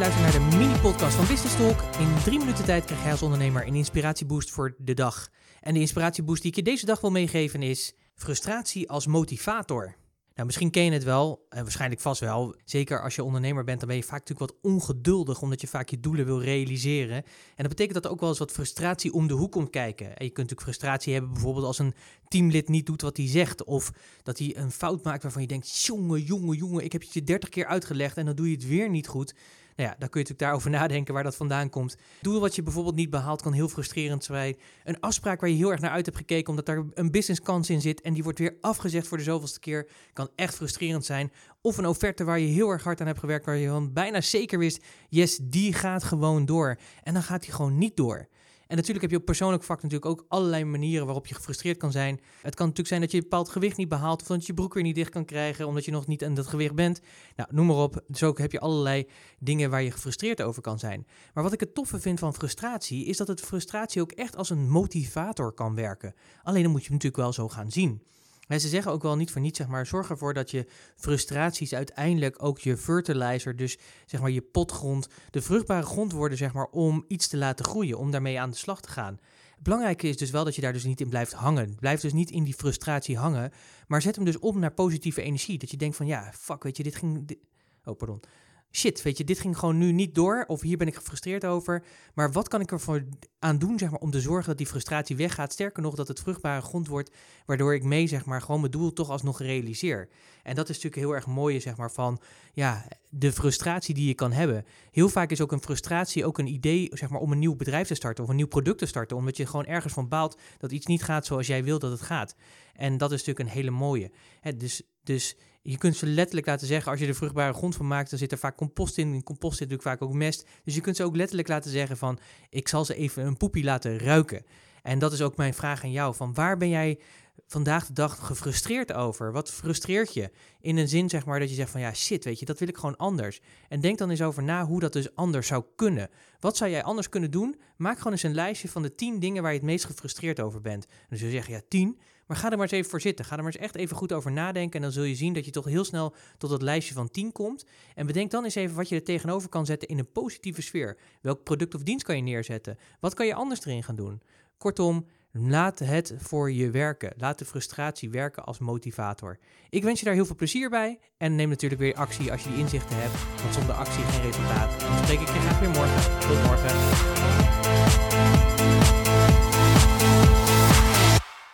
luistert naar de mini-podcast van Business Talk. In drie minuten tijd krijg jij als ondernemer een inspiratieboost voor de dag. En de inspiratieboost die ik je deze dag wil meegeven is frustratie als motivator. Nou, misschien ken je het wel, en waarschijnlijk vast wel. Zeker als je ondernemer bent, dan ben je vaak natuurlijk wat ongeduldig, omdat je vaak je doelen wil realiseren. En dat betekent dat er ook wel eens wat frustratie om de hoek komt kijken. En je kunt natuurlijk frustratie hebben bijvoorbeeld als een teamlid niet doet wat hij zegt. Of dat hij een fout maakt waarvan je denkt, jongen, jongen, jongen, ik heb het je dertig keer uitgelegd en dan doe je het weer niet goed. Nou ja, dan kun je natuurlijk daarover nadenken waar dat vandaan komt. Doel wat je bijvoorbeeld niet behaalt kan heel frustrerend zijn. Een afspraak waar je heel erg naar uit hebt gekeken omdat daar een businesskans in zit en die wordt weer afgezegd voor de zoveelste keer, kan echt frustrerend zijn. Of een offerte waar je heel erg hard aan hebt gewerkt, waar je van bijna zeker wist, yes, die gaat gewoon door. En dan gaat die gewoon niet door. En natuurlijk heb je op persoonlijk vlak natuurlijk ook allerlei manieren waarop je gefrustreerd kan zijn. Het kan natuurlijk zijn dat je een bepaald gewicht niet behaalt of dat je je broek weer niet dicht kan krijgen omdat je nog niet aan dat gewicht bent. Nou, noem maar op. Dus ook heb je allerlei dingen waar je gefrustreerd over kan zijn. Maar wat ik het toffe vind van frustratie is dat het frustratie ook echt als een motivator kan werken. Alleen dan moet je hem natuurlijk wel zo gaan zien. En ze zeggen ook wel niet voor niets, zeg maar, zorg ervoor dat je frustraties uiteindelijk ook je fertilizer, dus zeg maar je potgrond, de vruchtbare grond worden, zeg maar, om iets te laten groeien, om daarmee aan de slag te gaan. Het belangrijke is dus wel dat je daar dus niet in blijft hangen. Blijf dus niet in die frustratie hangen, maar zet hem dus om naar positieve energie. Dat je denkt van, ja, fuck, weet je, dit ging... Oh, pardon shit, weet je, dit ging gewoon nu niet door. Of hier ben ik gefrustreerd over. Maar wat kan ik ervoor aan doen, zeg maar, om te zorgen dat die frustratie weggaat? Sterker nog, dat het vruchtbare grond wordt, waardoor ik mee, zeg maar, gewoon mijn doel toch alsnog realiseer. En dat is natuurlijk heel erg mooie, zeg maar, van, ja, de frustratie die je kan hebben. Heel vaak is ook een frustratie ook een idee, zeg maar, om een nieuw bedrijf te starten of een nieuw product te starten. Omdat je gewoon ergens van baalt dat iets niet gaat zoals jij wil dat het gaat. En dat is natuurlijk een hele mooie. Dus, dus je kunt ze letterlijk laten zeggen, als je er vruchtbare grond van maakt, dan zit er vaak compost in. In compost zit natuurlijk vaak ook mest. Dus je kunt ze ook letterlijk laten zeggen van, ik zal ze even een poepie laten ruiken. En dat is ook mijn vraag aan jou, van waar ben jij vandaag de dag gefrustreerd over? Wat frustreert je? In een zin zeg maar dat je zegt van ja shit, weet je, dat wil ik gewoon anders. En denk dan eens over na hoe dat dus anders zou kunnen. Wat zou jij anders kunnen doen? Maak gewoon eens een lijstje van de tien dingen waar je het meest gefrustreerd over bent. En dan zul je zeggen ja tien, maar ga er maar eens even voor zitten. Ga er maar eens echt even goed over nadenken. En dan zul je zien dat je toch heel snel tot dat lijstje van 10 komt. En bedenk dan eens even wat je er tegenover kan zetten in een positieve sfeer. Welk product of dienst kan je neerzetten? Wat kan je anders erin gaan doen? Kortom, laat het voor je werken. Laat de frustratie werken als motivator. Ik wens je daar heel veel plezier bij. En neem natuurlijk weer actie als je die inzichten hebt. Want zonder actie geen resultaat. Dan spreek ik je graag weer morgen. Tot morgen.